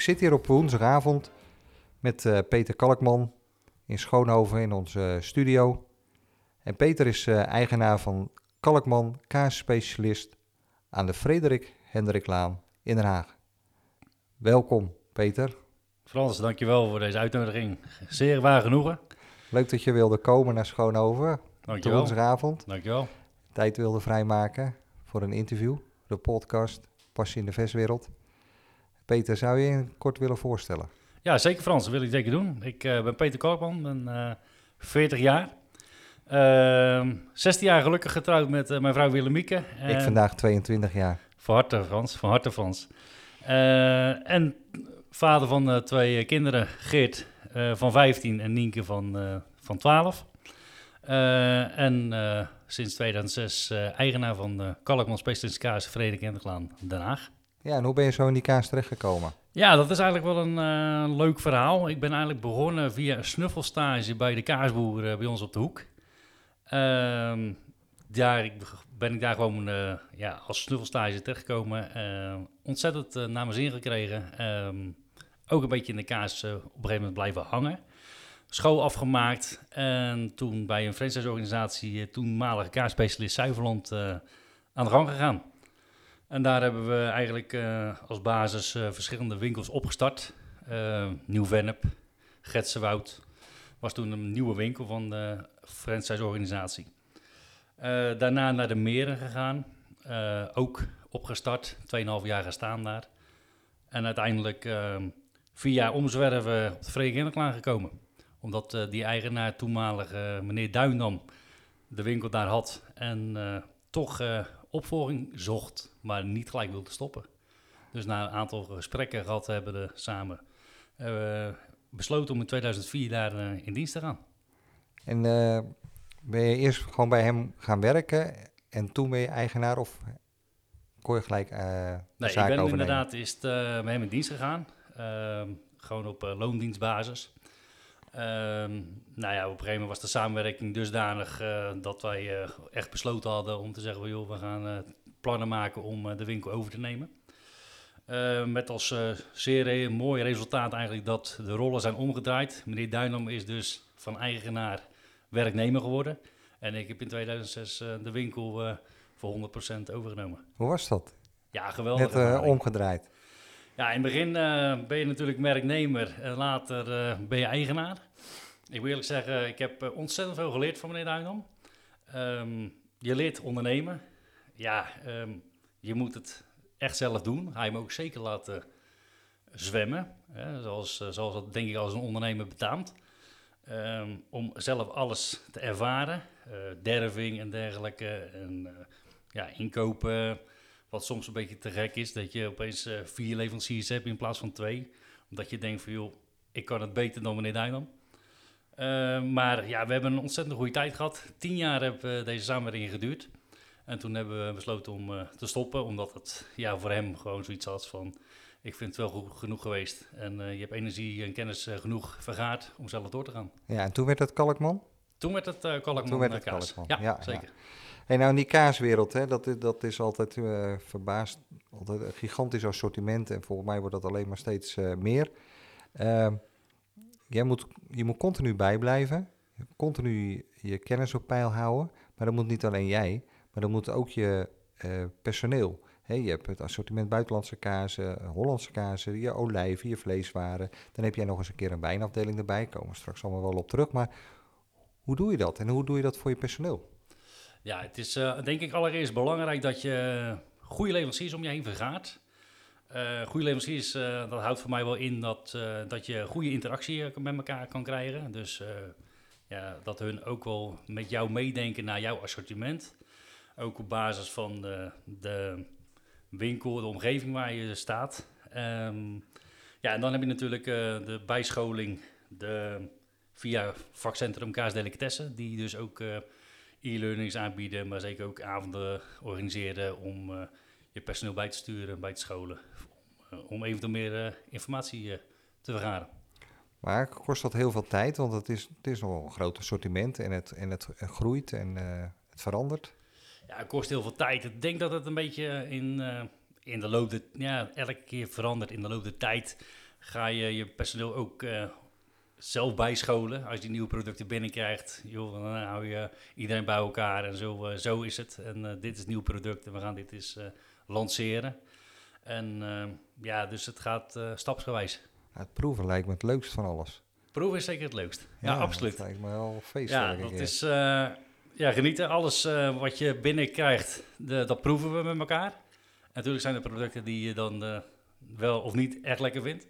Ik zit hier op woensdagavond met eh, Peter Kalkman in Schoonhoven in onze studio. En Peter is eh, eigenaar van Kalkman, kaasspecialist aan de Frederik Hendriklaan in Den Haag. Welkom, Peter. Frans, dankjewel voor deze uitnodiging. Zeer waar genoegen. Leuk dat je wilde komen naar Schoonhoven. Dankjewel. woensdagavond. Dankjewel. Tijd wilde vrijmaken voor een interview. De podcast Passie in de Verswereld. Peter, zou je je kort willen voorstellen? Ja, zeker Frans, dat wil ik zeker doen. Ik eh, ben Peter Korkman, ben eh 40 jaar. Ehm 16 jaar gelukkig getrouwd met eh, mijn vrouw Willemieke. ik vandaag 22 jaar. Van harte Frans, van harte Frans. Eh, en vader van eh, twee eh, kinderen, Geert eh, van 15 en Nienke van, eh, van 12. Eh, en eh, sinds 2006 eh, eigenaar van de Kalkman Specialist Kaas Enderlaan Den Haag. Ja, en hoe ben je zo in die kaas terechtgekomen? Ja, dat is eigenlijk wel een eh, leuk verhaal. Ik ben eigenlijk begonnen via een snuffelstage bij de kaasboer eh, bij ons op de hoek. Ehm, daar ben ik daar gewoon eh, ja, als snuffelstage terechtgekomen. Ontzettend naar mijn zin gekregen. Ehm, ook een beetje in de kaas op een gegeven moment blijven hangen. School afgemaakt en toen bij een franchise-organisatie, toenmalige kaasspecialist Zuiverland, aan de gang gegaan. En daar hebben we eigenlijk eh, als basis eh, verschillende winkels opgestart. Eh Nieuw-Vennep, Getsenwoud was toen een nieuwe winkel van de franchise-organisatie. Daarna naar de Meren gegaan, ook opgestart, 2,5 jaar gestaan daar. En uiteindelijk vier jaar omzwerven op de Hendriklaan gekomen. Omdat die eigenaar toenmalig, eh, meneer Duindam, de winkel daar had en toch opvolging zocht, maar niet gelijk wilde stoppen. Dus na een aantal gesprekken gehad hebben we samen eh, besloten om in 2004 daar eh, in dienst te gaan. En eh, ben je eerst gewoon bij hem gaan werken en toen ben je eigenaar of kon je gelijk de Nee, ik ben overnemen? inderdaad eerst bij hem in dienst gegaan. Ehm, gewoon op loondienstbasis. Ehm, nou ja, op een gegeven moment was de samenwerking dusdanig eh, dat wij eh, echt besloten hadden om te zeggen: joh, we gaan eh, plannen maken om de winkel over te nemen. Eh, met als zeer re- mooi resultaat eigenlijk dat de rollen zijn omgedraaid. Meneer Duinam is dus van eigenaar werknemer geworden. En ik heb in 2006 eh, de winkel voor 100% overgenomen. Hoe was dat? Ja, geweldig. Net omgedraaid. Ja, in het begin eh, ben je natuurlijk werknemer en later eh, ben je eigenaar. Ik wil eerlijk zeggen, ik heb eh, ontzettend veel geleerd van meneer Duindam. Ehm, je leert ondernemen. Ja, ehm, je moet het echt zelf doen. Hij me ook zeker laten zwemmen. Hè, zoals, zoals dat denk ik als een ondernemer betaamt. Ehm, om zelf alles te ervaren. derving en dergelijke. En ja, inkopen. Wat soms een beetje te gek is, dat je opeens eh, vier leveranciers hebt in plaats van twee. Omdat je denkt van, joh, ik kan het beter dan meneer Duinam. Eh, maar ja, we hebben een ontzettend goede tijd gehad. Tien jaar heeft deze samenwerking geduurd. En toen hebben we besloten om eh, te stoppen, omdat het ja, voor hem gewoon zoiets had van... Ik vind het wel genoeg geweest. En je hebt energie en kennis genoeg vergaard om zelf door te gaan. Ja, en toen werd het Kalkman? Toen werd het uh, Kalkman Toen werd eh, het kaas. Kalkman, Ja, ja, ja. zeker. Hey, nou, in die kaaswereld, hè, dat, is- dat is altijd eh, verbaasd. Altijd een gigantisch assortiment en volgens mij wordt dat alleen maar steeds meer. Ehm, jij moet, je moet continu bijblijven, continu je kennis op peil houden. Maar dat moet niet alleen jij, maar dat moet ook je personeel. Je hebt het assortiment buitenlandse kazen, Hollandse kazen, je olijven, je vleeswaren. Dan heb jij nog eens een keer een wijnafdeling erbij, komen we straks allemaal wel op terug. Maar hoe doe je dat en hoe doe je dat voor je personeel? Ja, het is eh, denk ik allereerst belangrijk dat je goede leveranciers om je heen vergaart. Eh goede leveranciers, eh, dat houdt voor mij wel in dat, dat je goede interactie met elkaar kan krijgen. Dus ja, dat hun ook wel met jou meedenken naar jouw assortiment. Ook op basis van de, de winkel, de omgeving waar je staat. Ehm, ja, en dan heb je natuurlijk de bijscholing de, via vakcentrum Kaas Delicatessen, die dus ook eh, e-learnings aanbieden, maar zeker ook avonden organiseren om eh, je personeel bij te sturen, bij te scholen, om, eh, om eventueel meer informatie te vergaren. Maar kost dat heel veel tijd? Want het is, het is nog een groot assortiment en het, en het groeit en het verandert. Ja, het kost heel veel tijd. Ik denk dat het een beetje in, in de loop der ja, elke keer verandert. In de loop der tijd ga je je personeel ook zelf bijscholen. Als je die nieuwe producten binnenkrijgt, joh, dan hou je iedereen bij elkaar en zo, eh, zo is het. En eh, dit is het nieuw product en we gaan dit eens eh, lanceren. En eh, ja, dus het gaat eh, stapsgewijs. Het proeven lijkt me het leukst van alles. Proeven is zeker het leukst. Ja, absoluut. Dat lijkt me wel. Ja, dat keer. is eh, ja, genieten. Alles eh, wat je binnenkrijgt, de, dat proeven we met elkaar. Natuurlijk zijn er producten die je dan eh, wel of niet echt lekker vindt.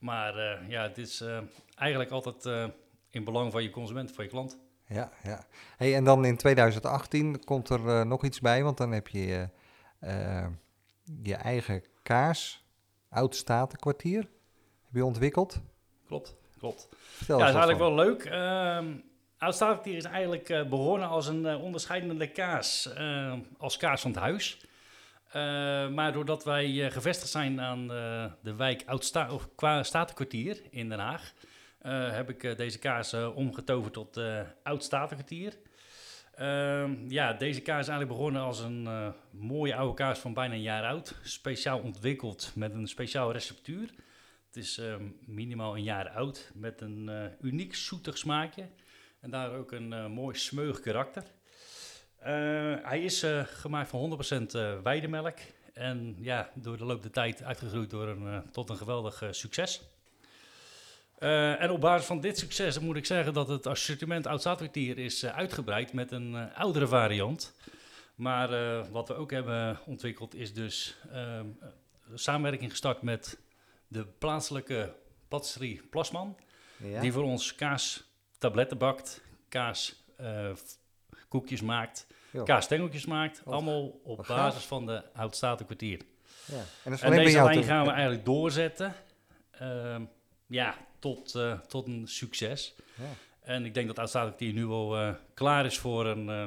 Maar eh, ja, het is eh, eigenlijk altijd eh, in belang van je consument, van je klant. Ja, ja. Hey, en dan in 2018 komt er nog iets bij, want dan heb je je eigen kaas, oud statenkwartier, heb je ontwikkeld. Klopt, klopt. Ja, dat is wat eigenlijk wel leuk. Ehm Oud-Statenkier is eigenlijk eh, begonnen als een onderscheidende kaas, als kaas van het huis. Eh, maar doordat wij eh, gevestigd zijn aan eh, de wijk qua Statenkwartier in Den Haag, heb ik deze kaas omgetoverd tot Oud-Statenkwartier. Ehm, ja, deze kaas is eigenlijk begonnen als een mooie oude kaas van bijna een jaar oud. Speciaal ontwikkeld met een speciaal receptuur. Het is ehm, minimaal een jaar oud met een uniek zoetig smaakje. En daar ook een mooi smeug karakter. Eh, hij is eh, gemaakt van 100% eh, weidemelk. En ja, door de loop der tijd uitgegroeid door een, tot een geweldig succes. En op basis van dit succes moet ik zeggen dat het assortiment oud is uitgebreid met een oudere variant. Maar wat we ook hebben ontwikkeld is dus ehm, eh, samenwerking gestart met de plaatselijke patisserie Plasman. Ja? Die voor ons kaas tabletten bakt, kaas koekjes maakt, Jo. kaasstengeltjes maakt. Wat- allemaal op basis gaaf. van de Oudstatenkwartier. ja. En, dat En deze lijn gaan we eigenlijk doorzetten. ehm, ja, tot, eh, tot een succes. Ja. En ik denk dat Oudstatenkwartier nu al eh, klaar is voor een eh,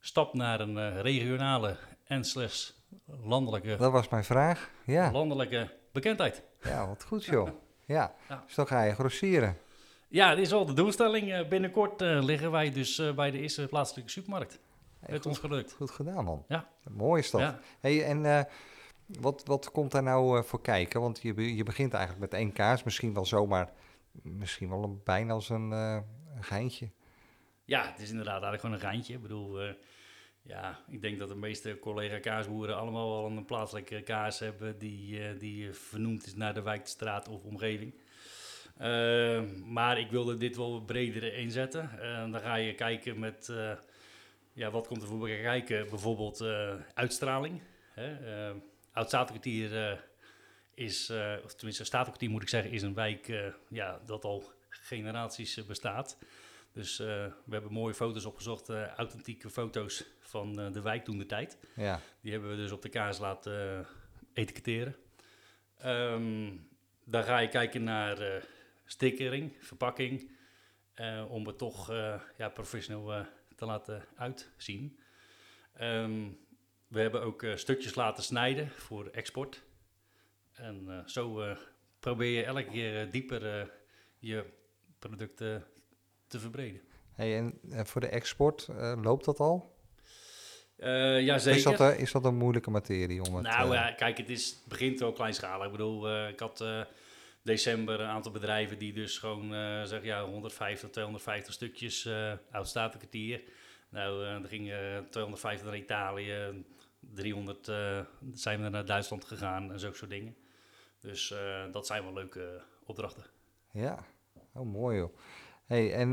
stap naar een regionale en slechts landelijke, Dat was mijn vraag. Ja, landelijke bekendheid. ja wat goed joh. Ja, Ja. dus dan ga je grossieren. Ja, dit is al de doelstelling. Eh, binnenkort eh, liggen wij dus eh, bij de eerste plaatselijke supermarkt. Hey, goed, ons gelukt. goed gedaan man. Ja. Mooi is dat. Ja. Hey, en wat, wat komt daar nou voor kijken? Want je, je begint eigenlijk met één kaas, misschien wel zomaar, misschien wel een, bijna als een, een geintje. ja, het is inderdaad eigenlijk gewoon een geintje. Ik bedoel, ja, ik denk dat de meeste collega kaasboeren allemaal wel een plaatselijke kaas hebben die, die vernoemd is naar de wijk, de straat of omgeving. Eh, maar ik wilde dit wel wat breder inzetten. En dan ga je kijken met, eh, ja, wat komt er voor kijken? Bijvoorbeeld eh, uitstraling. Hè? Eh, Oud-Statenkwartier eh, is, of tenminste Statenkwartier moet ik zeggen, is een wijk ja, dat al generaties bestaat. Dus we hebben mooie foto's opgezocht, authentieke foto's van de wijk toen de tijd. Ja, Die hebben we dus op de kaas laten etiketteren. Ehm, dan ga je kijken naar stickering, verpakking, eh, om het toch eh, ja, professioneel eh, te laten uitzien. Ehm, we hebben ook stukjes laten snijden voor export. En zo probeer je elke keer dieper je producten te verbreden. hey, en voor de export, loopt dat al? Ja, Is zeker. dat, eh, is dat een moeilijke materie om het... Nou ja, kijk, het, is, het begint wel kleinschalig. Ik bedoel, ik had december een aantal bedrijven die dus gewoon eh zeg ja, 150, 250 stukjes eh oud statenkwartier. Nou, eh er gingen 250 naar Italië, 300 eh, zijn we naar Duitsland gegaan en zulke soort dingen. Dus dat zijn wel leuke opdrachten. Ja, oh, mooi joh. Hey, en,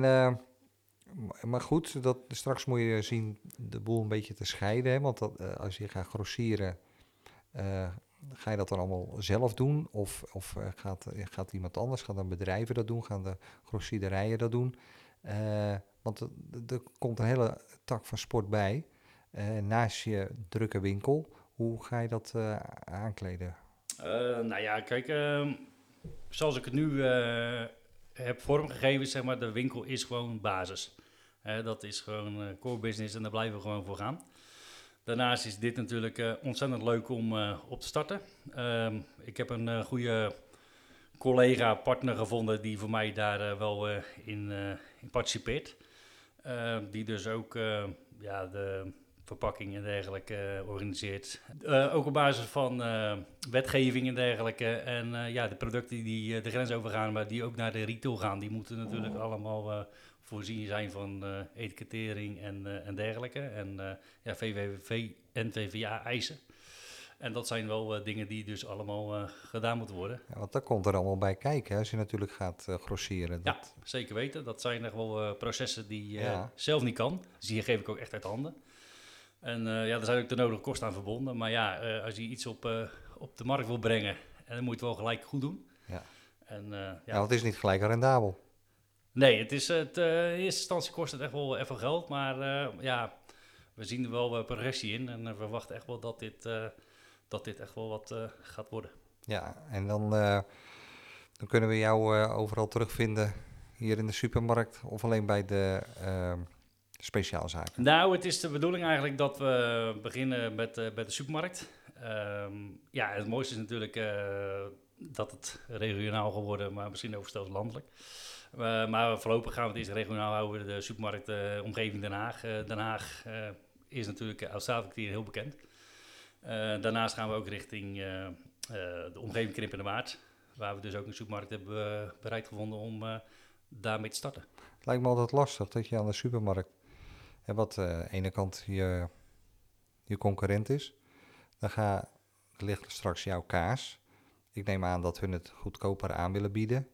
maar goed, dat, straks moet je zien de boel een beetje te scheiden. Hè? Want dat, als je gaat grossieren, ga je dat dan allemaal zelf doen? Of, of eh, gaat, eh, gaat iemand anders, gaan dan bedrijven dat doen? Gaan de grossierderijen dat doen? Eh, want er- komt een hele tak van sport bij. naast je drukke winkel. Hoe ga je dat aankleden? Nou ja, kijk, ehm, zoals ik het nu heb vormgegeven, zeg maar, de winkel is gewoon basis. Dat is gewoon core business en daar blijven we gewoon voor gaan. Daarnaast is dit natuurlijk eh, ontzettend leuk om eh, op te starten. Ehm, ik heb een eh, goede collega, partner gevonden die voor mij daar wel in, in participeert. Eh, die dus ook ja, de verpakking en dergelijke organiseert. Ook op basis van wetgeving en dergelijke. En ja, de producten die de grens overgaan, maar die ook naar de retail gaan, die moeten natuurlijk allemaal eh, voorzien zijn van eh, etikettering en, eh, en dergelijke. En eh, ja, VVV en VVA eisen. En dat zijn wel dingen die dus allemaal gedaan moeten worden. Ja, want daar komt er allemaal bij kijken hè, als je natuurlijk gaat grosseren. Ja, Dat, zeker weten. Dat zijn echt wel processen die je Ja. zelf niet kan. Dus die geef ik ook echt uit handen. En ja, er zijn ook de nodige kosten aan verbonden. Maar ja, als je iets op, op de markt wil brengen, en dan moet je het wel gelijk goed doen. Ja. En, ja. ja. want het is niet gelijk rendabel. Nee, het is, het, eh, in eerste instantie kost het echt wel even geld. Maar eh, ja, we zien er wel eh, progressie in. En we verwachten echt wel dat dit, dat dit echt wel wat gaat worden. Ja, en dan, dan kunnen we jou overal terugvinden hier in de supermarkt of alleen bij de ehm speciaalzaken. Nou, het is de bedoeling eigenlijk dat we beginnen met, eh, met de supermarkt. Ehm, ja, het mooiste is natuurlijk dat het regionaal geworden, maar misschien ook zelfs landelijk. Eh, maar voorlopig gaan we het eerst regionaal houden, de supermarkt eh, omgeving Den Haag. Eh, Den Haag is natuurlijk uh, Oud-Staatskwartier heel bekend. Daarnaast gaan we ook richting de omgeving Krimp en de Waard, waar we dus ook een supermarkt hebben bereid gevonden om daarmee te starten. Het lijkt me altijd lastig dat je aan de supermarkt, hè, wat aan de ene kant je, je concurrent is, dan ga, ligt straks jouw kaas. Ik neem aan dat hun het goedkoper aan willen bieden.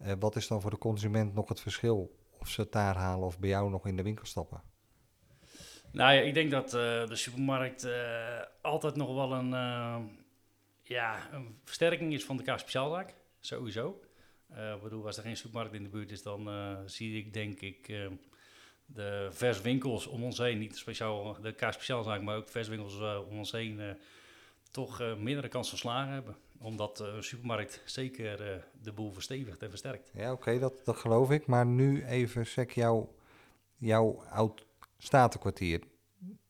Eh, wat is dan voor de consument nog het verschil of ze het daar halen of bij jou nog in de winkel stappen? Nou ja, ik denk dat eh, de supermarkt eh, altijd nog wel een, ja, een versterking is van de K-speciaalzaak. Sowieso. Ik bedoel, als er geen supermarkt in de buurt is, dan zie ik denk ik de verswinkels om ons heen, niet speciaal de K-speciaalzaak, maar ook verswinkels eh, om ons heen, toch mindere kans van slagen hebben. Omdat een supermarkt zeker eh, de boel verstevigt en versterkt. Ja, oké, dat, dat geloof ik. Maar nu even, zeg jouw, jouw oud statenkwartier.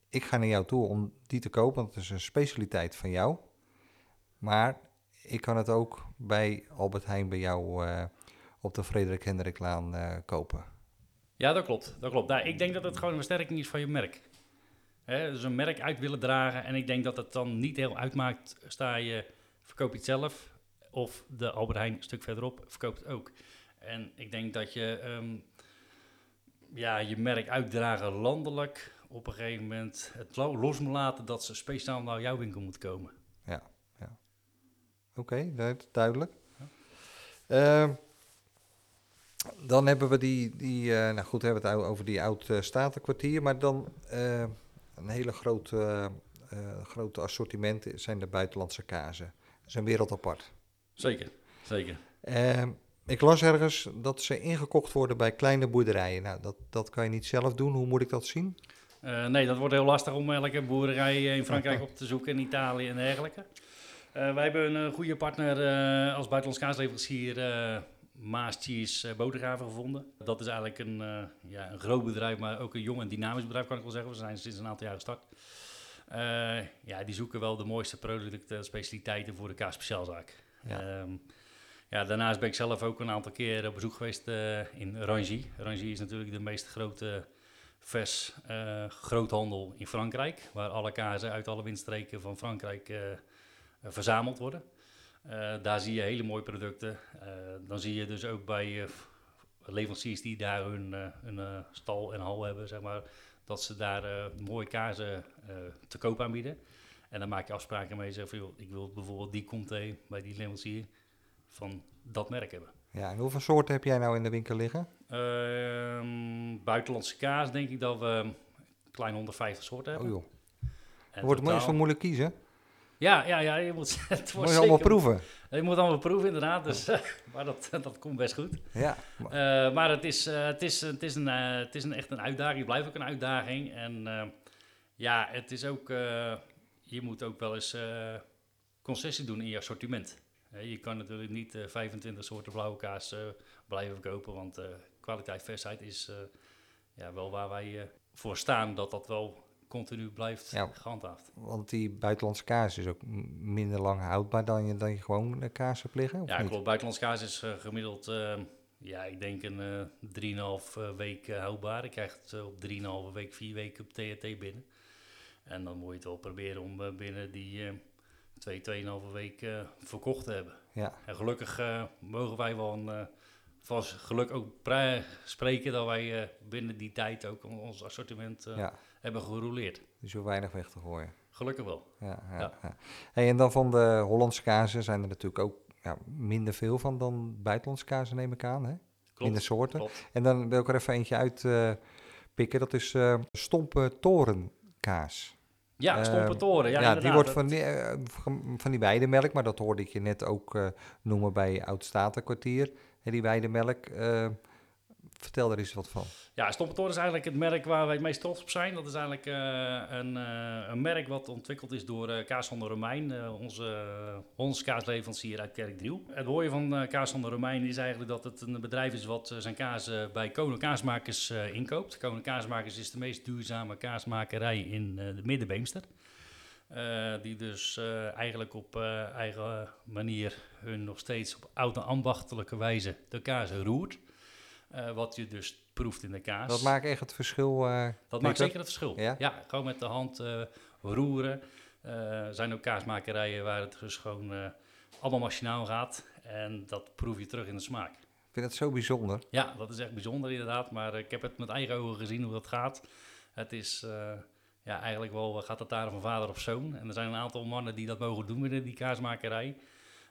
Ik ga naar jou toe om die te kopen, want het is een specialiteit van jou. Maar ik kan het ook bij Albert Heijn bij jou eh, op de Frederik Hendriklaan eh, kopen. Ja, dat klopt. Dat klopt. Nou, ik denk dat het gewoon een versterking is van je merk. Hè, dus een merk uit willen dragen. En ik denk dat het dan niet heel uitmaakt. Sta je, verkoop je het zelf. Of de Albert Heijn een stuk verderop verkoopt het ook. En ik denk dat je ehm, ja, je merk uitdragen landelijk op een gegeven moment het lo- los moet laten dat ze speciaal naar jouw winkel moeten komen. Oké, du- duidelijk. Ehm, dan hebben we die, die eh, nou goed, hebben we het over die oud eh, statenkwartier, maar dan eh, een hele grote, eh, grote assortiment zijn de buitenlandse kazen. Is een wereld apart. Zeker, zeker. Ehm, ik las ergens dat ze ingekocht worden bij kleine boerderijen. Nou, dat, dat kan je niet zelf doen. Hoe moet ik dat zien? Eh, nee, dat wordt heel lastig om elke boerderij eh, in Frankrijk op te zoeken, in Italië en dergelijke. Eh, wij hebben een goede partner als buitenlands kaasleverancier, eh Maas Cheese uh, gevonden. Dat is eigenlijk een, ja, een groot bedrijf, maar ook een jong en dynamisch bedrijf, kan ik wel zeggen. We zijn sinds een aantal jaar gestart. Eh, ja, die zoeken wel de mooiste producten en specialiteiten voor de kaasspeciaalzaak. Ja. Ehm, ja, daarnaast ben ik zelf ook een aantal keer op bezoek geweest eh, in Rangy. Rangy is natuurlijk de meest grote vers eh, groothandel in Frankrijk, waar alle kazen uit alle windstreken van Frankrijk verzameld worden. Daar zie je hele mooie producten. Dan zie je dus ook bij leveranciers die daar hun, hun stal en hal hebben, zeg maar, dat ze daar eh, mooie kazen eh, te koop aanbieden. En dan maak je afspraken mee. Zeg van, joh, ik wil bijvoorbeeld die Comté bij die leverancier van dat merk hebben. Ja, en hoeveel soorten heb jij nou in de winkel liggen? Ehm, buitenlandse kaas denk ik dat we een klein 150 soorten Oh hebben. joh, En wordt het totaal- zo moeilijk kiezen? Ja, ja, ja, je moet, het Moet je allemaal proeven? Je moet allemaal proeven inderdaad, dus, maar dat, dat komt best goed. Ja, maar- Eh, maar het is, eh, het, is, het, is een, eh, het is een echt een uitdaging, het blijft ook een uitdaging. En Ja, het is ook, je moet ook wel eens concessie doen in je assortiment. Je kan natuurlijk niet eh, 25 soorten blauwe kaas blijven verkopen, want kwaliteit, versheid is ja, wel waar wij voor staan, dat dat wel continu blijft Ja. gehandhaafd. Want die buitenlandse kaas is ook minder lang houdbaar dan je, dan je gewoon kaas hebt liggen, of Ja, niet? klopt. Buitenlands kaas is eh, gemiddeld, eh, ja, ik denk een eh 3,5 eh, week houdbaar. Ik krijg het op 3,5 week, 4 weken op THT binnen. En dan moet je het wel proberen om binnen die 2, 2,5 week verkocht te hebben. Ja, En gelukkig mogen wij wel een, van geluk ook spreken dat wij eh, binnen die tijd ook on- ons assortiment eh, ja. hebben gerouleerd. Dus hoeft weinig weg te gooien. Gelukkig wel. Ja, ja. Hey, en dan van de Hollandse kazen zijn er natuurlijk ook ja, minder veel van dan buitenlandse kazen, neem ik aan. Hè? Minder soorten. klopt. En dan wil ik er even eentje uit eh, pikken. Dat is stompe torenkaas. Ja, Eh, stompe toren. Ja, Ja, die wordt van die, van die weidemelk, maar dat hoorde ik je net ook noemen bij Oud-Statenkwartier. En die weidemelk, eh, vertel er eens wat van. Ja, Stompentoren is eigenlijk het merk waar wij het meest trots op zijn. Dat is eigenlijk eh, een, eh, een merk wat ontwikkeld is door Kaas van de Romein, onze, onze kaasleverancier uit Kerkdriel. Het mooie van Kaas van de Romein is eigenlijk dat het een bedrijf is wat zijn kaas bij Koning Kaasmakers inkoopt. Koning Kaasmakers is de meest duurzame kaasmakerij in de Middenbeemster. Eh, die dus eh, eigenlijk op eh, eigen manier hun nog steeds op oude ambachtelijke wijze de kaas roert. Wat je dus proeft in de kaas. Dat maakt echt het verschil. Dat maakt zeker het verschil. Ja? Ja, gewoon met de hand roeren. Er zijn ook kaasmakerijen waar het dus gewoon allemaal machinaal gaat. En dat proef je terug in de smaak. ik vind het zo bijzonder. Ja, dat is echt bijzonder inderdaad. Maar ik heb het met eigen ogen gezien hoe dat gaat. Het is ja, eigenlijk wel, gaat het daar van vader of zoon. En er zijn een aantal mannen die dat mogen doen binnen die kaasmakerij.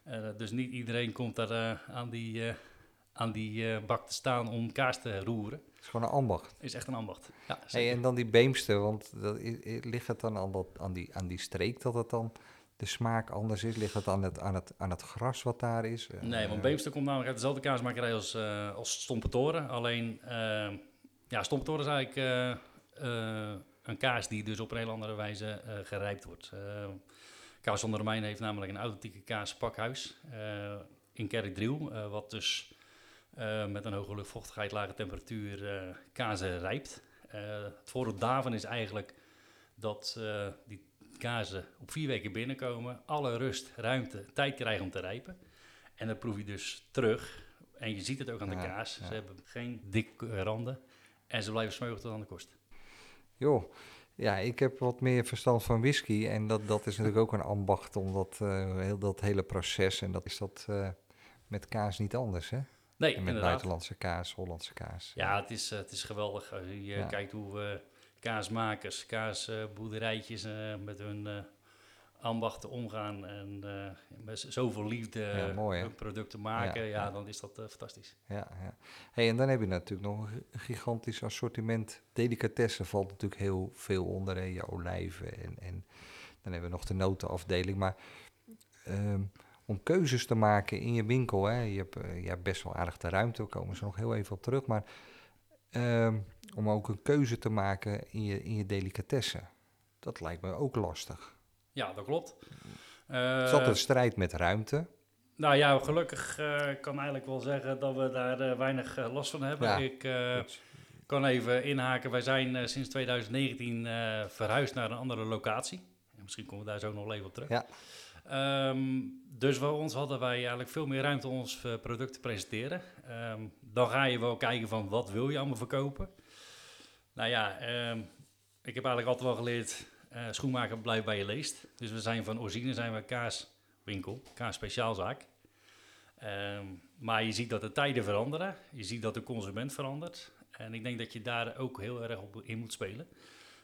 Eh, dus niet iedereen komt daar eh, aan die, eh, aan die bak te staan om kaas te roeren. Het is gewoon een ambacht. Is echt een ambacht. Ja, Hey, en dan die beemster, want dat, ligt het dan aan, dat, aan, die, aan die streek dat het dan de smaak anders is? Ligt het aan het, aan het, aan het gras wat daar is? Nee, want Beemster komt namelijk uit dezelfde kaasmakerij als, eh als Stompetoren. Alleen, eh ja, Stompetoren is eigenlijk een kaas die dus op een heel andere wijze eh, gerijpt wordt. Eh kaas van der Romein heeft namelijk een authentieke kaaspakhuis eh in Kerkdriel, wat dus met een hoge luchtvochtigheid, lage temperatuur kazen rijpt. Het voordeel daarvan is eigenlijk dat die kazen op vier weken binnenkomen, alle rust, ruimte, tijd krijgen om te rijpen. En dan proef je dus terug. En je ziet het ook aan de Ja, kaas. ja. Ze hebben geen dikke randen. En ze blijven smeugen tot aan de kost. Joh, ja, ik heb wat meer verstand van whisky. En dat, dat is natuurlijk ook een ambacht om dat, eh, heel, dat hele proces. En dat is dat eh, met kaas niet anders, hè? Nee, En met inderdaad. buitenlandse kaas, Hollandse kaas. Ja, het is, eh, het is geweldig. Als je Ja. kijkt hoe eh, kaasmakers, kaasboerderijtjes met hun ambachten omgaan. En eh, met zoveel liefde Ja, mooi, hè? hun producten maken. Ja, dan is dat eh, fantastisch. Ja, ja. Hey, en dan heb je natuurlijk nog een gi- gigantisch assortiment. Delicatessen valt natuurlijk heel veel onder. Hè? Je olijven en, en dan hebben we nog de notenafdeling. Maar ehm, om keuzes te maken in je winkel, hè? Je, hebt, eh, je hebt best wel aardig de ruimte, we komen ze nog heel even op terug. Maar ehm, om ook een keuze te maken in je, in je delicatessen, dat lijkt me ook lastig. Ja, dat klopt. Het is altijd een strijd met ruimte. Nou ja, gelukkig eh kan eigenlijk wel zeggen dat we daar eh, weinig eh, last van hebben. Ja. Ik eh, kan even inhaken. Wij zijn eh, sinds 2019 eh, verhuisd naar een andere locatie. En misschien komen we daar zo nog even op terug. Ja. Ehm, dus voor ons hadden wij eigenlijk veel meer ruimte om ons eh, product te presenteren. Ehm, dan ga je wel kijken van wat wil je allemaal verkopen. Nou ja, ehm, ik heb eigenlijk altijd wel geleerd, eh schoenmaker blijft bij je leest. Dus we zijn van origine zijn we kaaswinkel, kaas speciaalzaak. Ehm, maar je ziet dat de tijden veranderen. Je ziet dat de consument verandert. En ik denk dat je daar ook heel erg op in moet spelen.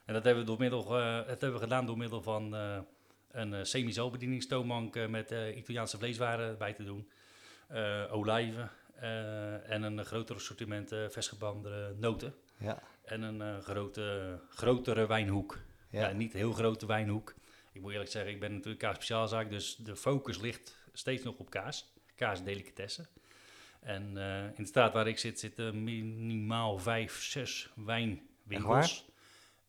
En dat hebben we, door middel, dat hebben we gedaan door middel van eh, een semi-zelfbedieningstoonbank met Italiaanse vleeswaren bij te doen. olijven en een groter assortiment uh, noten. Ja, En een grote, grotere wijnhoek. Ja. niet een heel grote wijnhoek. Ik moet eerlijk zeggen, ik ben natuurlijk kaas speciaalzaak, dus de focus ligt steeds nog op kaas. Kaas delicatessen. En eh, in de straat waar ik zit, zitten minimaal vijf, zes wijnwinkels.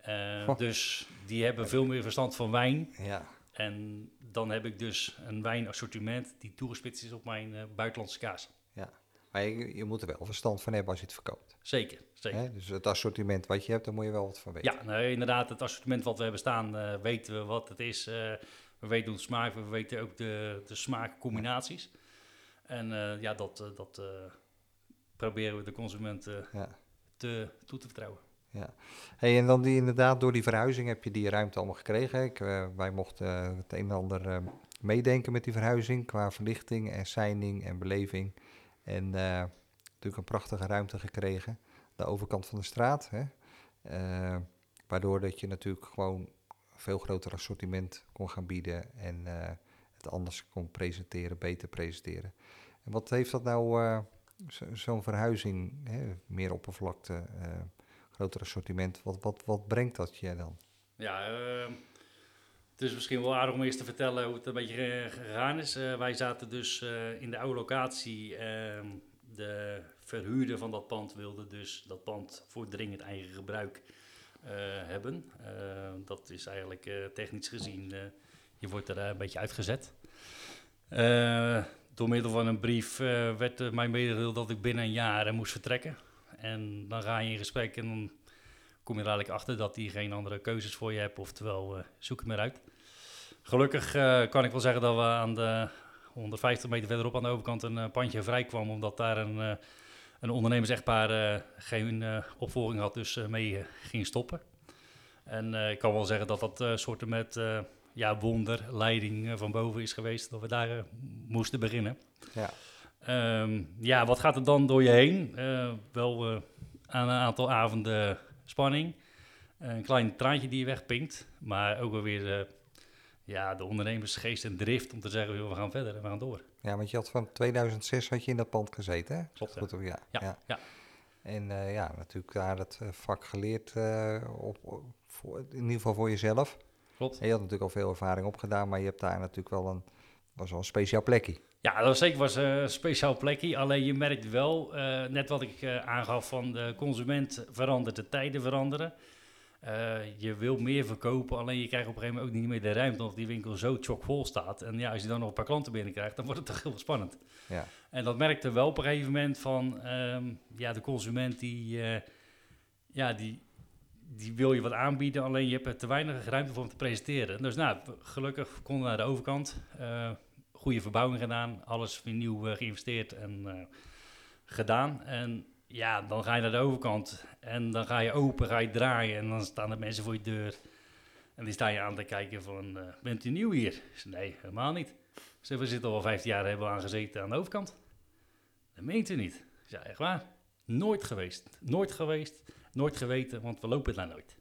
Oh. Dus die hebben veel meer verstand van wijn. Ja, En dan heb ik dus een wijnassortiment die toegespitst is op mijn eh, buitenlandse kaas. Maar je, je moet er wel verstand van hebben als je het verkoopt. Zeker, zeker. Hè? Dus het assortiment wat je hebt, daar moet je wel wat van weten. Ja, nou, inderdaad, het assortiment wat we hebben staan, eh, weten we wat het is. Eh, we weten hoe het smaakt, we weten ook de, de smaakcombinaties. En eh, ja, dat, dat proberen we de consument eh, Ja. te, toe te vertrouwen. Hey, en dan die, inderdaad, door die verhuizing heb je die ruimte allemaal gekregen. Ik, wij mochten het een en ander meedenken met die verhuizing qua verlichting en seining en beleving. En eh, natuurlijk een prachtige ruimte gekregen. De overkant van de straat. Hè? Eh, waardoor dat je natuurlijk gewoon veel groter assortiment kon gaan bieden. En eh, het anders kon presenteren, beter presenteren. En wat heeft dat nou, zo- zo'n verhuizing, hè? meer oppervlakte, groter assortiment. Wat, wat, wat brengt dat je dan? Ja, is misschien wel aardig om eerst te vertellen hoe het een beetje gegaan is. Eh, wij zaten dus eh, in de oude locatie. ehm, de verhuurder van dat pand wilde dus dat pand voor dringend eigen gebruik eh, hebben. Dat is eigenlijk technisch gezien, je wordt er een beetje uitgezet. Door middel van een brief werd mij medegedeeld dat ik binnen een jaar moest vertrekken. En dan ga je in gesprek en kom je er eigenlijk achter dat hij geen andere keuzes voor je hebt. Oftewel, eh, zoek het maar uit. Gelukkig eh, kan ik wel zeggen dat we aan de 150 meter verderop aan de overkant een eh, pandje vrij kwam. Omdat daar een, een ondernemers-echtpaar geen opvolging had, dus mee ging stoppen. En ik kan wel zeggen dat dat eh soorten met ja, wonderleiding eh, van boven is geweest. Dat we daar moesten beginnen. Ja. Ehm, ja, wat gaat er dan door je heen? Wel aan een aantal avonden spanning. Een klein traantje die je wegpinkt. Maar ook wel weer eh, ja, de ondernemersgeest en drift om te zeggen, joh, we gaan verder en we gaan door. ja, want je had van 2006 had je in dat pand gezeten, hè? Klopt. Goed, ja. Ja, ja. ja. En eh, ja, natuurlijk daar het eh, vak geleerd, op, op- voor, in ieder geval voor jezelf. Klopt. En je had natuurlijk al veel ervaring opgedaan, maar je hebt daar natuurlijk wel een, was wel een speciaal plekje. Ja, dat was zeker was een speciaal plekje. Alleen je merkt wel, eh, net wat ik eh, aangaf, van de consument verandert, de tijden veranderen. Eh, je wil meer verkopen, alleen je krijgt op een gegeven moment ook niet meer de ruimte, omdat die winkel zo chockvol staat. En ja, als je dan nog een paar klanten binnenkrijgt, dan wordt het toch heel spannend. Ja. En dat merkte wel op een gegeven moment van, ehm, ja, de consument die, ja, die, die wil je wat aanbieden, alleen je hebt er te weinig ruimte voor om te presenteren. Dus nou, gelukkig konden we naar de overkant. Goede verbouwing gedaan, alles weer nieuw eh, geïnvesteerd en eh, gedaan. En ja, dan ga je naar de overkant en dan ga je open, ga je draaien en dan staan er mensen voor je deur. En die staan je aan te kijken van, eh, bent u nieuw hier? Nee, helemaal niet. Ze we zitten al 15 jaar, hebben we aan gezeten aan de overkant. Dat meent u niet. Ik zei, echt waar? Nooit geweest. Nooit geweest, nooit geweten, want we lopen daar nooit.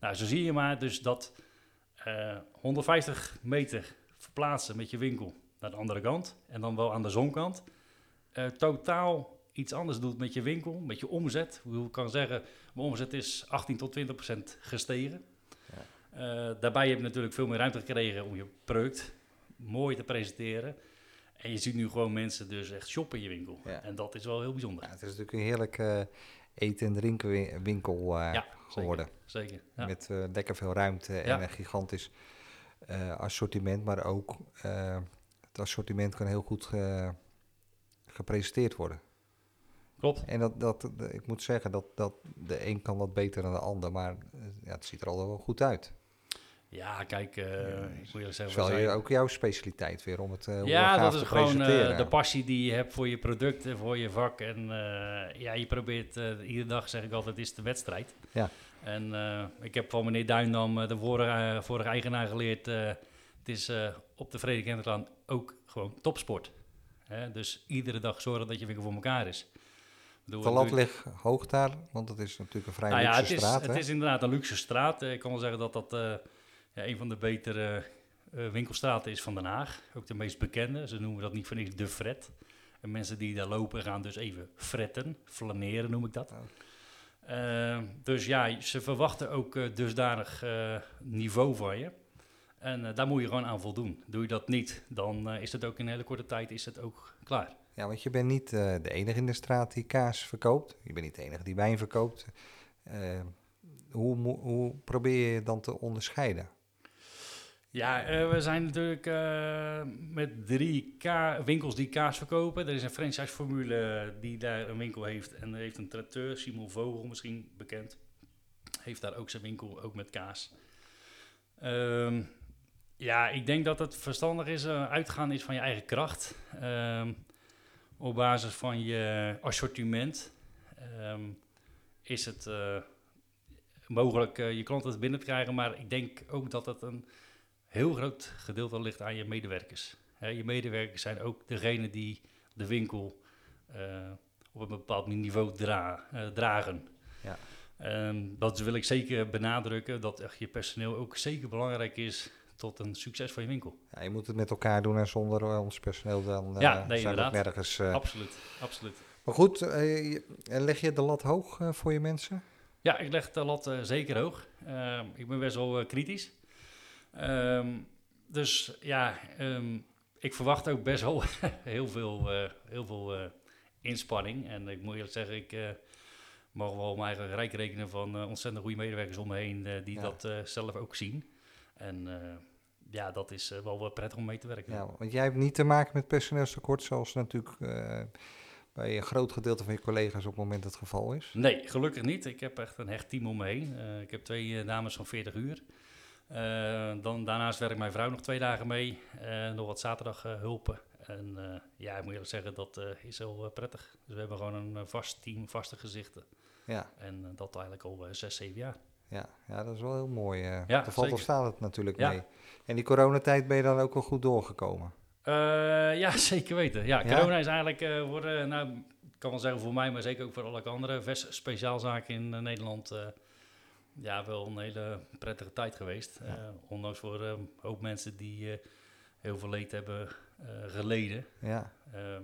Nou, zo zie je maar dus dat eh, 150 meter verplaatsen met je winkel naar de andere kant en dan wel aan de zonkant. eh, totaal iets anders doet met je winkel, met je omzet. Hoe ik kan zeggen, mijn omzet is 18 tot 20 procent gestegen. Eh, daarbij heb je natuurlijk veel meer ruimte gekregen om je product mooi te presenteren. En je ziet nu gewoon mensen dus echt shoppen in je winkel. Ja. En dat is wel heel bijzonder. Ja, het is natuurlijk een heerlijk eh, eten- en drinkenwinkel Ja, geworden. Zeker. Ja. Met lekker veel ruimte en Ja. een gigantisch assortiment. Maar ook het assortiment kan heel goed ge- gepresenteerd worden. Klopt. En dat, dat, ik moet zeggen, dat, dat de een kan wat beter dan de ander. Maar eh, ja, het ziet er al wel goed uit. Ja, kijk, eh, ik moet je zeggen... wel je, ook jouw specialiteit weer om het eh, hoe ja, gaaf dat te is gewoon eh, de passie die je hebt voor je producten, voor je vak. En eh, ja, je probeert eh, iedere dag, zeg ik altijd, het is de wedstrijd. Ja. En eh, ik heb van meneer Duindam, eh, de vorige, eh, vorige eigenaar, geleerd... eh, het is eh, op de Frederik Hendriklaan ook gewoon topsport. Hè? Dus iedere dag zorgen dat je winkel voor elkaar is. Bedoel, lat natuurlijk- ligt hoog daar, want het is natuurlijk een vrij nou ja, luxe het is, straat. het hè? is inderdaad een luxe straat. Eh, Ik kan wel zeggen dat dat eh, ja, een van de betere eh, winkelstraten is van Den Haag. Ook de meest bekende. Ze noemen dat niet voor niks de fret. En mensen die daar lopen gaan dus even fretten. Flaneren noem ik dat. Oh. Eh, dus ja, ze verwachten ook dusdanig niveau van je. En eh, daar moet je gewoon aan voldoen. Doe je dat niet, dan eh, is het ook in een hele korte tijd is het ook klaar. Ja, want je bent niet eh, de enige in de straat die kaas verkoopt. Je bent niet de enige die wijn verkoopt. Hoe, hoe probeer je dan te onderscheiden? Ja, we zijn natuurlijk met drie ka- winkels die kaas verkopen. Er is een franchise-formule die daar een winkel heeft. En er heeft een traiteur, Simon Vogel misschien bekend. Heeft daar ook zijn winkel, ook met kaas. Ehm, ja, ik denk dat het verstandig is, eh, uitgaan is van je eigen kracht. Ehm, op basis van je assortiment ehm, is het eh, mogelijk eh, je klanten binnen te krijgen. Maar ik denk ook dat het een heel groot gedeelte ligt aan je medewerkers. Je medewerkers zijn ook degene die de winkel op een bepaald niveau dra- dragen. Ja. En dat wil ik zeker benadrukken, dat echt je personeel ook zeker belangrijk is tot een succes van je winkel. Ja, je moet het met elkaar doen en zonder eh, ons personeel dan eh, Ja, nee, zijn we nergens. eh. Absoluut, absoluut. Maar goed, leg je de lat hoog voor je mensen? Ja, ik leg de lat zeker hoog. Ik ben best wel kritisch. Ehm, dus ja, ehm, ik verwacht ook best wel heel veel, heel veel inspanning. En ik moet eerlijk zeggen, ik eh, mag wel mijn eigen rijk rekenen van ontzettend goede medewerkers om me heen die Ja. dat zelf ook zien. En ja, dat is eh, wel prettig om mee te werken. Ja, want jij hebt niet te maken met personeelstekort, zoals natuurlijk eh, bij een groot gedeelte van je collega's op het moment het geval is. Nee, gelukkig niet. Ik heb echt een hecht team om me heen. Eh, ik heb twee dames van 40 uur. Dan, daarnaast werkt mijn vrouw nog twee dagen mee. Nog wat zaterdag hulpen. En ja, ik moet eerlijk zeggen, dat is heel prettig. Dus we hebben gewoon een vast team, vaste gezichten. Ja, En dat eigenlijk al zes, zeven jaar. Ja, ja, dat is wel heel mooi. eh. Ja, valt of staat het natuurlijk Ja. mee. En die coronatijd ben je dan ook wel goed doorgekomen. Eh, ja, zeker weten. Ja, Ja? corona is eigenlijk eh worden, nou, ik kan wel zeggen voor mij, maar zeker ook voor alle andere vers- speciaalzaken in eh, Nederland. eh, ja, wel een hele prettige tijd geweest. Eh, ondanks voor eh, een hoop mensen die eh, heel veel leed hebben eh, geleden. Ja, Ehm,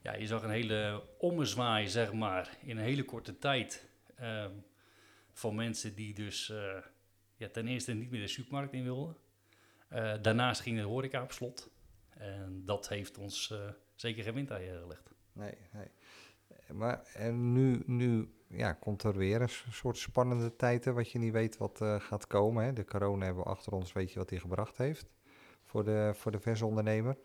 ja, je zag een hele ommezwaai, zeg maar, in een hele korte tijd. ehm, van mensen die dus eh, ja, ten eerste niet meer de supermarkt in wilden. Eh, daarnaast ging de horeca op slot. En dat heeft ons eh, zeker geen windeieren gelegd. nee, nee. Maar en nu, nu ja, komt er weer een soort spannende tijd, hè, wat je niet weet wat gaat komen. Hè. De corona hebben we achter ons, weet je wat die gebracht heeft voor de, voor de versondernemer.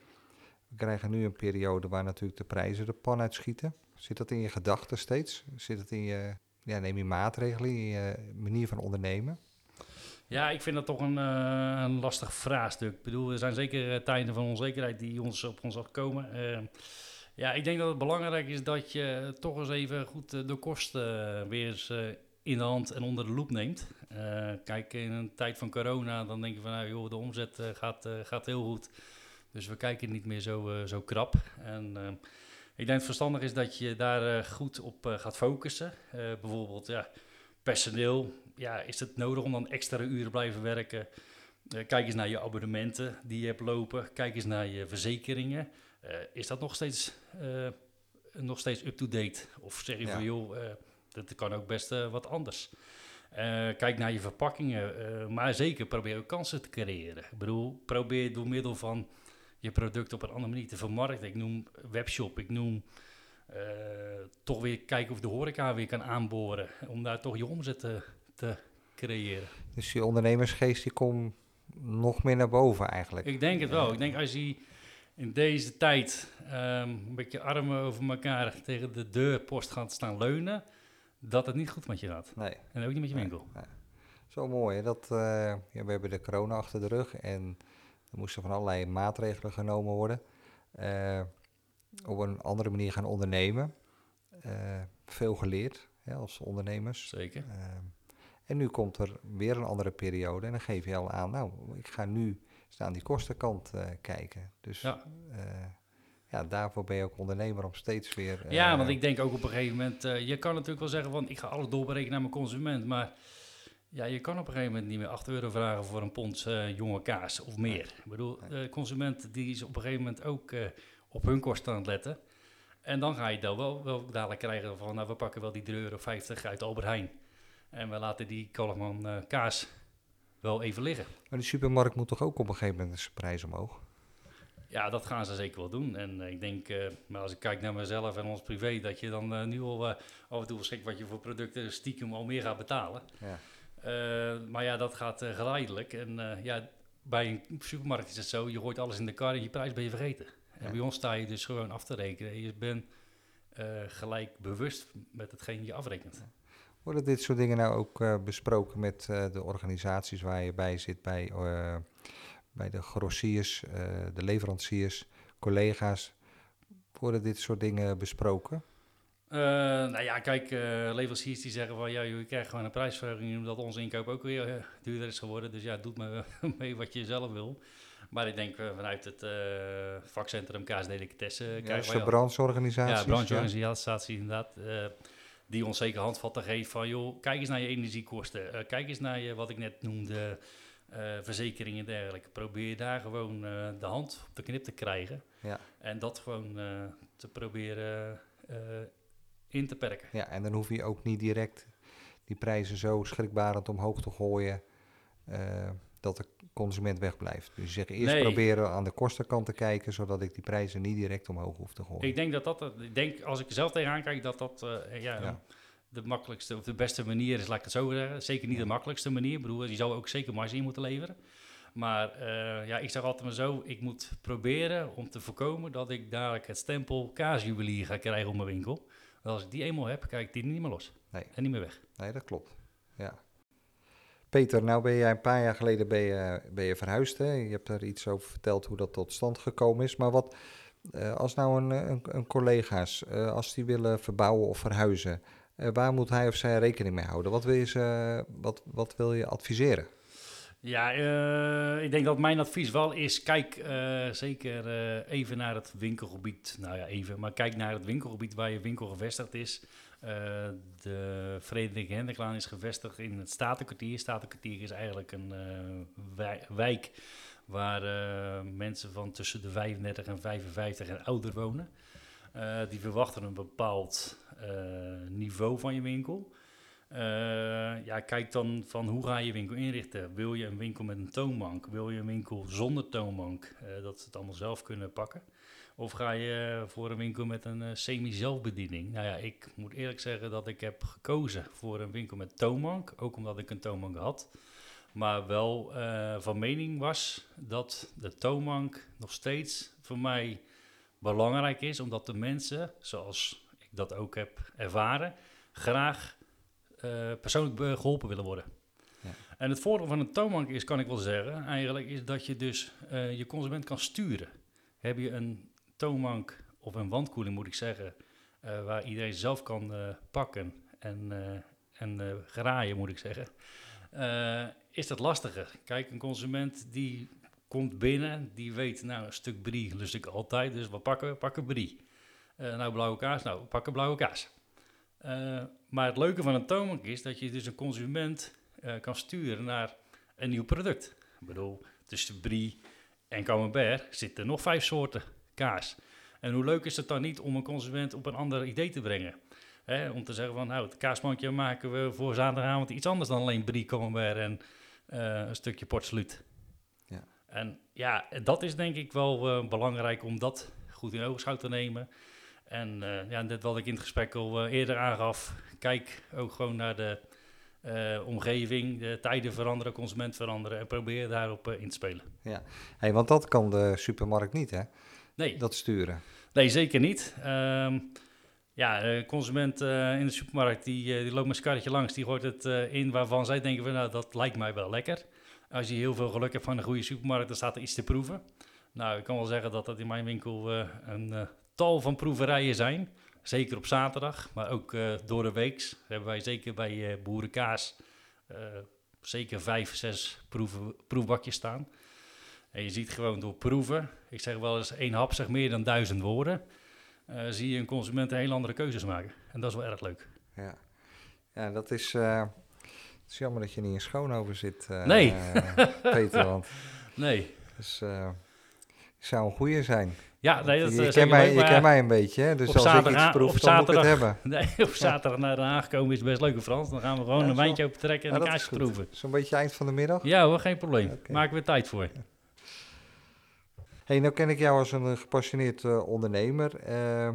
We krijgen nu een periode waar natuurlijk de prijzen de pan uitschieten. Zit dat in je gedachten steeds? Zit het in je, ja, neem je maatregelen in je manier van ondernemen? Ja, ik vind dat toch een, eh, een lastig vraagstuk. Ik bedoel, er zijn zeker eh, tijden van onzekerheid die ons op ons afkomen. Eh, ja, ik denk dat het belangrijk is dat je toch eens even goed eh, de kosten eh, weer eens eh, in de hand en onder de loep neemt. Eh, kijk, in een tijd van corona, dan denk je van, nou joh, de omzet eh, gaat, eh, gaat heel goed. Dus we kijken niet meer zo, eh, zo krap. En eh, ik denk het verstandig is dat je daar eh, goed op eh, gaat focussen. Eh, bijvoorbeeld, ja, personeel. Ja, is het nodig om dan extra uren blijven werken? Kijk eens naar je abonnementen die je hebt lopen. Kijk eens naar je verzekeringen. Is dat nog steeds, nog steeds up-to-date? Of zeg je Ja. van, joh, dat kan ook best wat anders. Kijk naar je verpakkingen. maar zeker probeer ook kansen te creëren. Ik bedoel, probeer door middel van je product op een andere manier te vermarkten. Ik noem webshop, ik noem eh, toch weer kijken of de horeca weer kan aanboren. Om daar toch je omzet te, te creëren. Dus die ondernemersgeest die komt nog meer naar boven eigenlijk. Ik denk het wel. Ik denk als je in deze tijd ehm, een beetje armen over elkaar tegen de deurpost gaat staan leunen, dat het niet goed met je gaat. Nee. En ook niet met je winkel. nee. Zo mooi. Hè? Dat, eh, ja, we hebben de corona achter de rug en er moesten van allerlei maatregelen genomen worden. Eh, op een andere manier gaan ondernemen. Eh, veel geleerd hè, als ondernemers. Zeker. Eh, en nu komt er weer een andere periode en dan geef je al aan, nou, ik ga nu aan die kostenkant kijken. Dus Ja. ja. daarvoor ben je ook ondernemer om steeds weer... Ja, want ik denk ook op een gegeven moment, je kan natuurlijk wel zeggen van ik ga alles doorberekenen naar mijn consument, maar ja, je kan op een gegeven moment niet meer 8 euro vragen voor een pond eh, jonge kaas of meer. Ik bedoel, de consument die is op een gegeven moment ook eh, op hun kosten aan het letten. En dan ga je dan wel, wel dadelijk krijgen van, nou we pakken wel die 3,50 euro uit Albert Heijn. En we laten die Kalkman eh, kaas wel even liggen. Maar de supermarkt moet toch ook op een gegeven moment zijn prijs omhoog? Ja, dat gaan ze zeker wel doen. En ik denk, maar als ik kijk naar mezelf en ons privé, dat je dan nu al af en toe schrikt wat je voor producten stiekem al meer gaat betalen. Ja. Maar ja, dat gaat geleidelijk. En ja, bij een supermarkt is het zo, je gooit alles in de kar en je prijs ben je vergeten. En bij ons sta je dus gewoon af te rekenen. Je bent gelijk bewust met hetgeen je afrekent. Worden dit soort dingen nou ook uh, besproken met uh, de organisaties waar je bij zit, bij, bij de grossiers, de leveranciers, collega's? Worden dit soort dingen besproken? Nou ja, kijk, leveranciers die zeggen van ja, je krijgt gewoon een prijsverhoging omdat onze inkoop ook weer duurder is geworden. Dus ja, doet maar mee wat je zelf wil. Maar ik denk vanuit het vakcentrum KSD Delicatessen... Ja, een brancheorganisatie. Ja, brancheorganisatie inderdaad die ons zeker handvatten geeft van, joh, kijk eens naar je energiekosten. Uh, kijk eens naar je, wat ik net noemde, uh, verzekeringen en dergelijke. Probeer daar gewoon uh, de hand op de knip te krijgen. Ja. En dat gewoon te proberen in te perken. Ja, en dan hoef je ook niet direct die prijzen zo schrikbarend omhoog te gooien dat de consument wegblijft. Dus je zegt eerst proberen aan de kostenkant te kijken, zodat ik die prijzen niet direct omhoog hoef te gooien. Ik denk dat dat, ik denk als ik zelf tegenaan kijk, dat dat uh, ja, de makkelijkste of de beste manier is, laat ik het zo zeggen. Zeker niet de makkelijkste manier. Ik bedoel, je zou ook zeker marge in moeten leveren. Maar uh, ja, ik zeg altijd maar zo, ik moet proberen om te voorkomen dat ik dadelijk het stempel kaasjuwelier ga krijgen op mijn winkel. Want als ik die eenmaal heb, kijk ik die niet meer los. Nee. En niet meer weg. Nee, dat klopt. Ja. Peter, nou ben jij een paar jaar geleden ben je, ben je verhuisd. Hè? Je hebt er iets over verteld hoe dat tot stand gekomen is. Maar wat uh, als nou een, een, een collega's, uh, als die willen verbouwen of verhuizen, uh, waar moet hij of zij rekening mee houden? Wat wil je, ze, wat, wat wil je adviseren? Ja, ik denk dat mijn advies wel is, kijk zeker even naar het winkelgebied. Nou ja, even, maar kijk naar het winkelgebied waar je winkel gevestigd is. De Frederik Hendriklaan is gevestigd in het Statenkwartier. Statenkwartier is eigenlijk een wijk waar mensen van tussen de 35 en 55 en ouder wonen. die verwachten een bepaald niveau van je winkel. Ja, kijk dan van hoe ga je winkel inrichten. Wil je een winkel met een toonbank? Wil je een winkel zonder toonbank? dat ze het allemaal zelf kunnen pakken. Of ga je voor een winkel met een uh, semi-zelfbediening? Nou ja, ik moet eerlijk zeggen dat ik heb gekozen voor een winkel met toonbank. Ook omdat ik een toonbank had. Maar wel van mening was dat de toonbank nog steeds voor mij belangrijk is. Omdat de mensen, zoals ik dat ook heb ervaren, graag uh, persoonlijk geholpen willen worden. Ja. En het voordeel van een toonbank is, kan ik wel zeggen, eigenlijk is dat je dus je consument kan sturen. Heb je een toonbank of een wandkoeling moet ik zeggen, uh, waar iedereen zelf kan pakken en, en graaien moet ik zeggen, is dat lastiger. Kijk, een consument die komt binnen, die weet, nou een stuk brie lust ik altijd, dus wat pakken we? Pakken brie. nou, blauwe kaas, nou, pakken blauwe kaas. Maar het leuke van een toonbank is dat je dus een consument kan sturen naar een nieuw product. Ik bedoel, tussen brie en camembert zitten nog vijf soorten kaas. En hoe leuk is het dan niet om een consument op een ander idee te brengen? om te zeggen van, nou, het kaasmandje maken we voor zaterdagavond iets anders dan alleen brie camembert en uh, een stukje portsluit. Ja. En ja, dat is denk ik wel belangrijk om dat goed in oogschouw te nemen. En uh, ja, net wat ik in het gesprek al eerder aangaf, kijk ook gewoon naar de omgeving, de tijden veranderen, consument veranderen en probeer daarop in te spelen. Ja, hey, want dat kan de supermarkt niet hè? nee. dat sturen? Nee, zeker niet. Um, ja, de consument uh, in de supermarkt die, die loopt met zijn karretje langs, die gooit het in waarvan zij denken van nou, dat lijkt mij wel lekker. Als je heel veel geluk hebt van een goede supermarkt, dan staat er iets te proeven. Nou, ik kan wel zeggen dat dat in mijn winkel een tal van proeverijen zijn. Zeker op zaterdag, maar ook door de week hebben wij zeker bij Boerenkaas zeker vijf, zes proeven, proefbakjes staan. En je ziet gewoon door proeven, ik zeg wel eens één hap zegt meer dan duizend woorden, uh, zie je een consument een heel andere keuzes maken. En dat is wel erg leuk. Ja, ja dat is, uh, het is jammer dat je niet in Schoonhoven zit, uh, nee. Peter. Want nee. Dus zou een goede zijn. Ja, nee, dat je, je kent mij, je kent mij een beetje, hè? dus als ik iets proef, dan moet ik het hebben. Nee, op zaterdag naar Den Haag komen is best leuk, Frans. Dan gaan we gewoon een wijntje open trekken en een kaasje proeven. Zo'n beetje eind van de middag? Ja hoor, geen probleem. Okay. Maken we tijd voor. Hey, nou ken ik jou als een eh, gepassioneerd eh, ondernemer. Eh,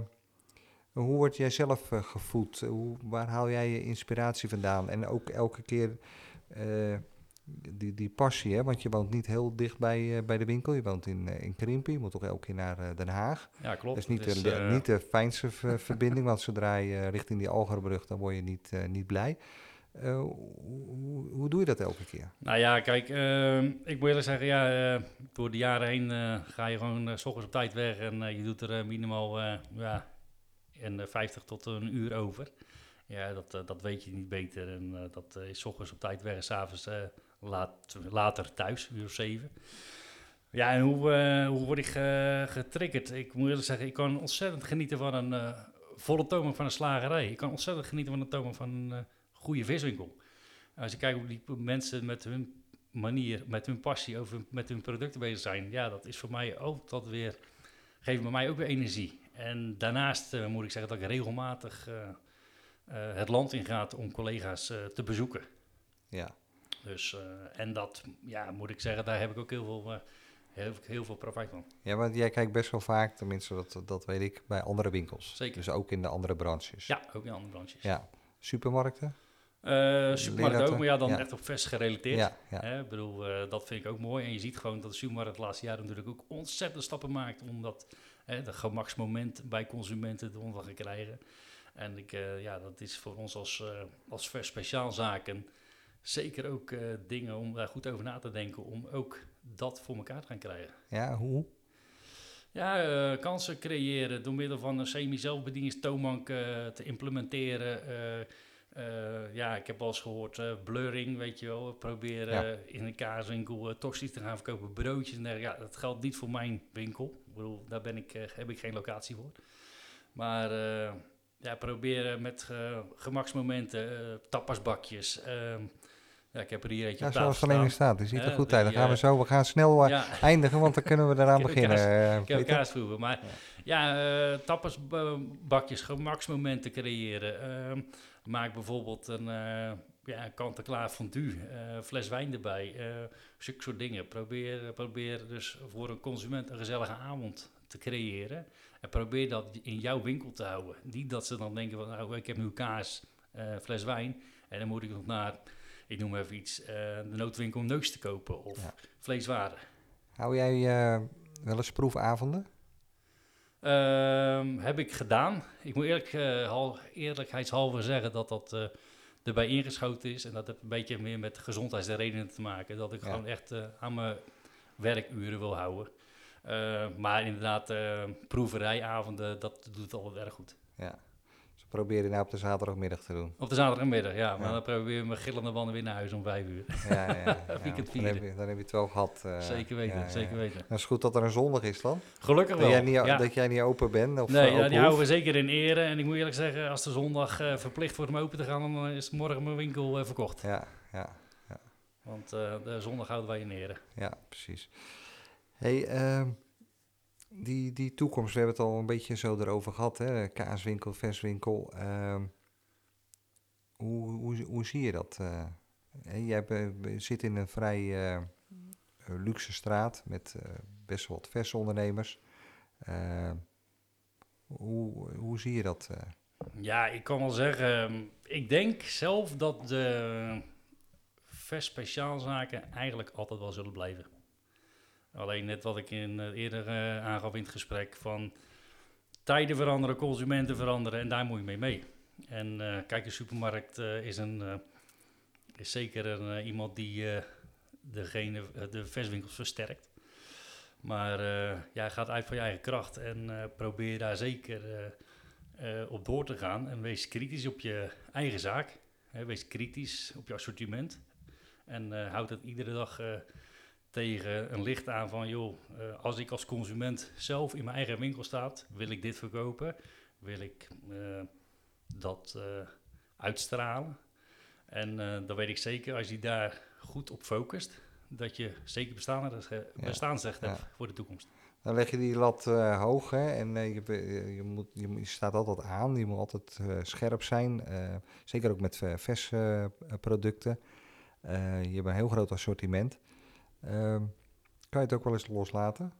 hoe word jij zelf eh, gevoed? Hoe, waar haal jij je inspiratie vandaan? En ook elke keer eh, die, die passie, hè? want je woont niet heel dicht bij, eh, bij de winkel. Je woont in, eh, in Krimpen, je moet toch elke keer naar eh, Den Haag. Ja, klopt. Dat is niet, Dus, de, niet de fijnste verbinding, want zodra je richting die Algerbrug, dan word je niet, niet blij. Hoe, doe je dat elke keer? Nou ja, kijk, ik moet eerlijk zeggen, ja, door de jaren heen ga je gewoon s ochtends op tijd weg en je doet er minimaal ja, eh, 50 tot een uur over. Ja, dat, dat weet je niet beter en dat is 's ochtends op tijd weg en s'avonds later thuis, uur of zeven. Ja, en hoe, eh, hoe word ik ge- getriggerd? Ik moet eerlijk zeggen, ik kan ontzettend genieten van een eh, volle tomen van een slagerij. Ik kan ontzettend genieten van een tomen van een eh, goede viswinkel. Als je kijkt hoe die mensen met hun manier, met hun passie over met hun producten bezig zijn, ja, dat is voor mij ook dat weer, geeft mij ook weer energie. En daarnaast eh, moet ik zeggen dat ik regelmatig eh, eh, het land inga om collega's eh, te bezoeken. Ja, Dus, eh, en dat, ja, moet ik zeggen, daar heb ik ook heel veel, eh, heel, heel veel profijt van. ja want jij kijkt best wel vaak, tenminste dat, dat weet ik, bij andere winkels. Zeker. Dus ook in de andere branches. Ja, ook in andere branches. Ja. Supermarkten? Eh, supermarkt ook, maar ja, dan ja. echt op vers gerelateerd. Ja, ja. Hè, ik bedoel, dat vind ik ook mooi. En je ziet gewoon dat de supermarkt de laatste jaren natuurlijk ook ontzettend stappen maakt om dat hè, de gemaksmoment bij consumenten te krijgen. En ik, ja, dat is voor ons als, als vers speciaalzaken zeker ook eh, dingen om daar goed over na te denken, om ook dat voor elkaar te gaan krijgen. ja, hoe? Ja, eh, kansen creëren door middel van een semi-zelfbedieningstoonbank eh, te implementeren. Ja, ik heb wel eens gehoord eh, blurring, weet je wel. Proberen Ja. in een kaaswinkel uh, tosti's te gaan verkopen, broodjes en. Ja, dat geldt niet voor mijn winkel. Ik bedoel, daar ben ik, heb ik geen locatie voor. Maar ja, proberen met gemaksmomenten, tapasbakjes. ehm, ja, ik heb er hier eentje Ja, zoals het alleen staan. staat. Die ziet er goed uit. Dan gaan we zo, we gaan snel eh, Ja. eindigen, want dan kunnen we eraan beginnen. eh, Ik heb maar ja, eh tappersbakjes, gemaksmomenten creëren. Ehm, maak bijvoorbeeld een eh ja, kant-en-klaar fondue, fles wijn erbij, zulke soort dingen. Probeer, probeer dus voor een consument een gezellige avond te creëren. En probeer dat in jouw winkel te houden. Niet dat ze dan denken van, nou, ik heb nu kaas, fles wijn en dan moet ik nog naar, ik noem even iets, eh, de noodwinkel neus te kopen of Ja. vleeswaren. Hou jij eh, wel eens proefavonden? Ehm, heb ik gedaan. Ik moet eerlijk, eh, hal- eerlijkheidshalve zeggen dat dat erbij ingeschoten is. En dat heeft een beetje meer met gezondheidsredenen te maken. Dat ik Ja. gewoon echt aan mijn werkuren wil houden. Maar inderdaad, proeverijavonden, dat doet het altijd erg goed. Ja. Ze proberen nou op de zaterdagmiddag te doen. Op de zaterdagmiddag, ja. Maar Ja. dan proberen we met gillende banden weer naar huis om vijf uur. Ja, ja, ja. Weekend dan, heb je, dan heb je het wel gehad. eh, zeker weten, ja, zeker weten. Dat is goed dat er een zondag is dan. Gelukkig Dat wel. jij, niet, dat jij niet open bent. Of, Nee, eh, open die houden we zeker in ere. En ik moet eerlijk zeggen, als de zondag eh, verplicht wordt om open te gaan, dan is morgen mijn winkel eh, verkocht. Ja, ja, Want eh, de zondag houden wij in ere. ja, precies. Hey, ehm, die, die toekomst, we hebben het al een beetje zo erover gehad. Hè? Kaaswinkel, verswinkel. ehm, hoe, hoe, hoe zie je dat? Hè, jij zit in een vrij eh, luxe straat met eh, best wel wat versondernemers. Ehm, hoe, hoe zie je dat? Ja, ik kan wel zeggen, ehm, ik denk zelf dat de vers speciaalzaken eigenlijk altijd wel zullen blijven. Alleen net wat ik in, eh, eerder eh, aangaf in het gesprek van tijden veranderen, consumenten veranderen en daar moet je mee mee. En eh, kijk, de supermarkt is, een, is zeker een, iemand die degene, de verswinkels versterkt. Maar ja, gaat uit van je eigen kracht en probeer daar zeker op door te gaan. En wees kritisch op je eigen zaak. Hè, wees kritisch op je assortiment. En houd het iedere dag tegen een licht aan van... joh, eh, als ik als consument zelf in mijn eigen winkel staat... wil ik dit verkopen, wil ik eh, dat eh, uitstralen. En dan weet ik zeker, als je daar goed op focust... dat je zeker bestaansrecht, Ja. hebt Ja. voor de toekomst. Dan leg je die lat hoog hè, en je, je, moet, je, staat altijd aan. Je moet altijd scherp zijn. zeker ook met vers eh, producten. Je hebt een heel groot assortiment. Ehm, kan je het ook wel eens loslaten?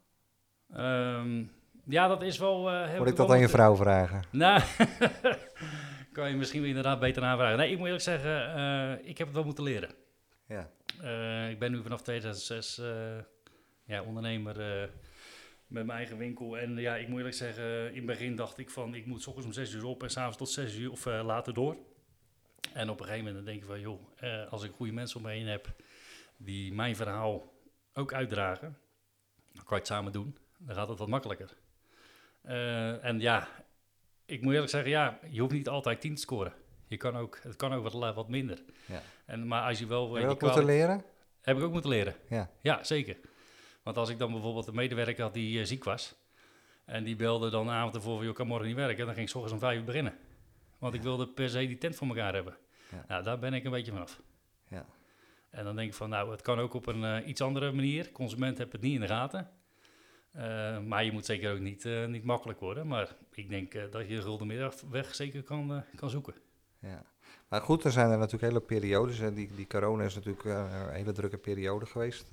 Ehm, ja, dat is wel... eh, heb Moet ik dat aan je vrouw vragen? Nou, kan je misschien inderdaad beter aanvragen. Nee, ik moet eerlijk zeggen, eh, ik heb het wel moeten leren. Ja. Eh, ik ben nu vanaf 2006 eh, ja, ondernemer eh, met mijn eigen winkel. En ja, ik moet eerlijk zeggen, in het begin dacht ik van, ik moet s ochtends om 6 uur op en s'avonds tot 6 uur of eh, later door. En op een gegeven moment denk je van, joh, eh, als ik goede mensen om me heen heb die mijn verhaal ook uitdragen, dan kan je het samen doen. Dan gaat het wat makkelijker. Eh, en ja, ik moet eerlijk zeggen, ja, je hoeft niet altijd 10 te scoren. Je kan ook, het kan ook wat, wat minder. Ja. En, maar als je wel... Heb je die dat moeten leren? heb ik ook moeten leren. Ja. Ja, zeker. Want als ik dan bijvoorbeeld een medewerker had die eh, ziek was... en die belde dan de avond ervoor van... "Joh, ik kan morgen niet werken, dan ging ik 's ochtends om vijf uur beginnen. Want ik wilde per se die tent voor elkaar hebben. Ja. Nou, daar ben ik een beetje vanaf. Ja. En dan denk ik van, nou, het kan ook op een eh, iets andere manier. Consument heeft het niet in de gaten. Eh, maar je moet zeker ook niet, eh, niet makkelijk worden. Maar ik denk dat je de gulden middenweg zeker kan, kan zoeken. Ja. Maar goed, er zijn er natuurlijk hele periodes. En die, die corona is natuurlijk een hele drukke periode geweest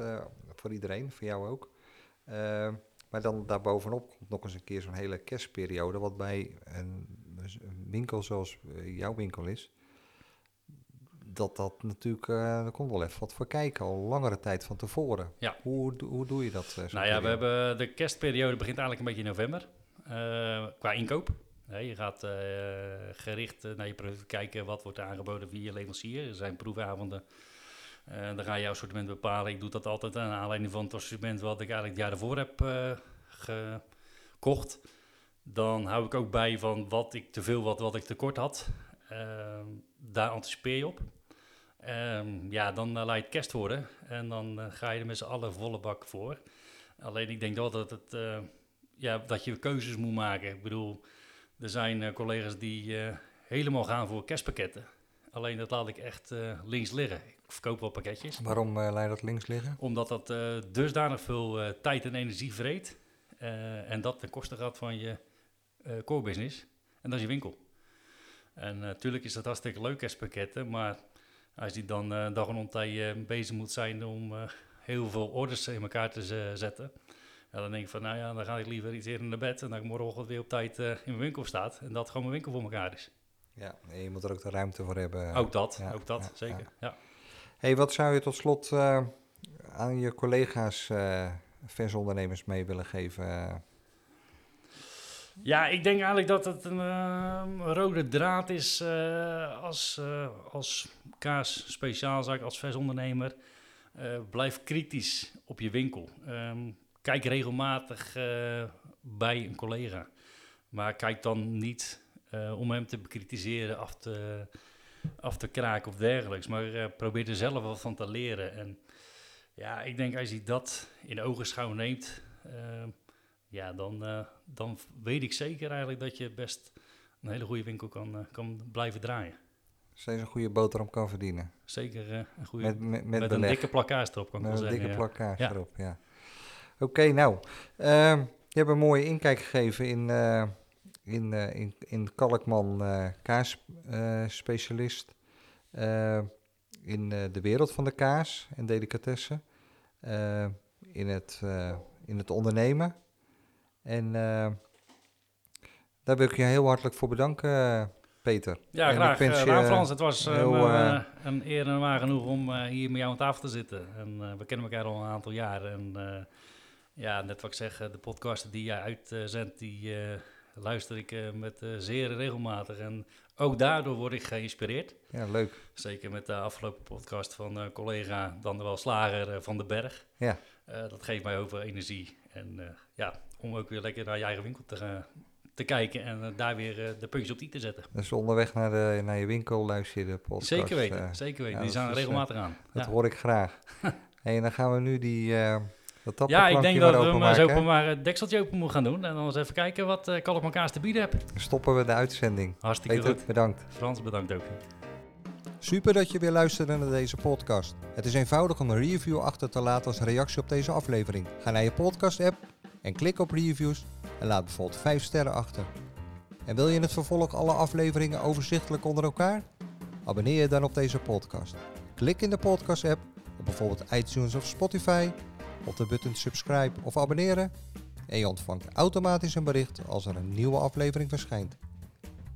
voor iedereen, voor jou ook. Maar dan daarbovenop komt nog eens een keer zo'n hele kerstperiode. Wat bij een, winkel zoals jouw winkel is, dat dat natuurlijk, eh er komt wel even wat voor kijken, al langere tijd van tevoren. Ja. Hoe, hoe doe je dat? eh, Nou ja, we hebben de kerstperiode begint eigenlijk een beetje in november. eh, qua inkoop. Nee, je gaat gericht naar je product kijken wat wordt aangeboden via je leverancier. Er zijn proefavonden. Dan ga je jouw assortiment bepalen. Ik doe dat altijd aan aanleiding van het assortiment wat ik eigenlijk het jaar ervoor heb gekocht. Dan hou ik ook bij van wat ik te veel, wat, wat ik tekort had. Ehm, daar anticipeer je op. Ehm, ja, dan eh, laat je het kerst worden en dan eh, ga je er met z'n allen volle bak voor. Alleen ik denk wel dat, het, eh, ja, dat je keuzes moet maken. Ik bedoel, er zijn collega's die helemaal gaan voor kerstpakketten. Alleen dat laat ik echt links liggen. Ik verkoop wel pakketjes. Waarom eh, laat je dat links liggen? Omdat dat dusdanig veel tijd en energie vreet. en dat ten koste gaat van je core business. En dat is je winkel. En natuurlijk is dat hartstikke leuk kerstpakketten. Maar als je dan eh, dag en ontij eh, bezig moet zijn om eh, heel veel orders in elkaar te zetten. Ja, dan denk ik van, nou ja, dan ga ik liever iets eerder naar bed. En dat ik morgenochtend weer op tijd eh, in mijn winkel staat. En dat gewoon mijn winkel voor elkaar is. Ja, je moet er ook de ruimte voor hebben. ook dat, ja, ook dat, ja, zeker. Ja. Hey, wat zou je tot slot aan je collega's, versondernemers mee willen geven? Ja, ik denk eigenlijk dat het een ehm, rode draad is eh, als, eh, als kaas speciaalzaak, als versondernemer. Eh, blijf kritisch op je winkel. Ehm, kijk regelmatig bij een collega. Maar kijk dan niet om hem te bekritiseren, af te, af te kraken of dergelijks. Maar probeer er zelf wat van te leren. En ja, ik denk als je dat in ogenschouw neemt... ja, dan, eh, dan weet ik zeker eigenlijk dat je best een hele goede winkel kan, eh, kan blijven draaien. Steeds een goede boterham kan verdienen. Zeker eh, een goede... Met, met, met, met een dikke plakkaas erop, kan ik wel een zeggen. dikke ja. plakkaas Ja. erop, ja. Oké, nou. ehm, je hebt een mooie inkijk gegeven in, in, in, in Kalkman, kaasspecialist. in de wereld van de kaas en delicatessen. in, het, in het ondernemen. En eh, daar wil ik je heel hartelijk voor bedanken, eh, Peter. Ja, En graag. ik eh, nou, Frans, het was heel, een eer en waar genoeg om hier met jou aan tafel te zitten. En we kennen elkaar al een aantal jaar. En ja, net wat ik zeg, de podcasten die jij uitzendt, die luister ik met zeer regelmatig. En ook daardoor word ik geïnspireerd. Ja, leuk. Zeker met de afgelopen podcast van collega Dan de wel Slager van de Berg. Ja. Dat geeft mij heel veel energie. En eh, ja, om ook weer lekker naar je eigen winkel te, gaan te kijken en eh, daar weer eh, de puntjes op die te zetten. Dus onderweg naar, de, naar je winkel luister je de podcast. zeker weten, eh, zeker weten. ja, die zijn regelmatig aan. Dat Ja. hoor ik graag. hey, en dan gaan we nu die, eh dat Ja, ik denk maar dat we hem open maar het dekseltje open moeten gaan doen. En dan eens even kijken wat uh, elkaar te bieden heb. Stoppen we de uitzending. Hartstikke Peter, goed. bedankt. Frans, bedankt ook. Super dat je weer luisterde naar deze podcast. Het is eenvoudig om een review achter te laten als reactie op deze aflevering. Ga naar je podcast app en klik op reviews en laat bijvoorbeeld 5 sterren achter. En wil je in het vervolg alle afleveringen overzichtelijk onder elkaar? Abonneer je dan op deze podcast. Klik in de podcast app op bijvoorbeeld iTunes of Spotify op de button subscribe of abonneren en je ontvangt automatisch een bericht als er een nieuwe aflevering verschijnt.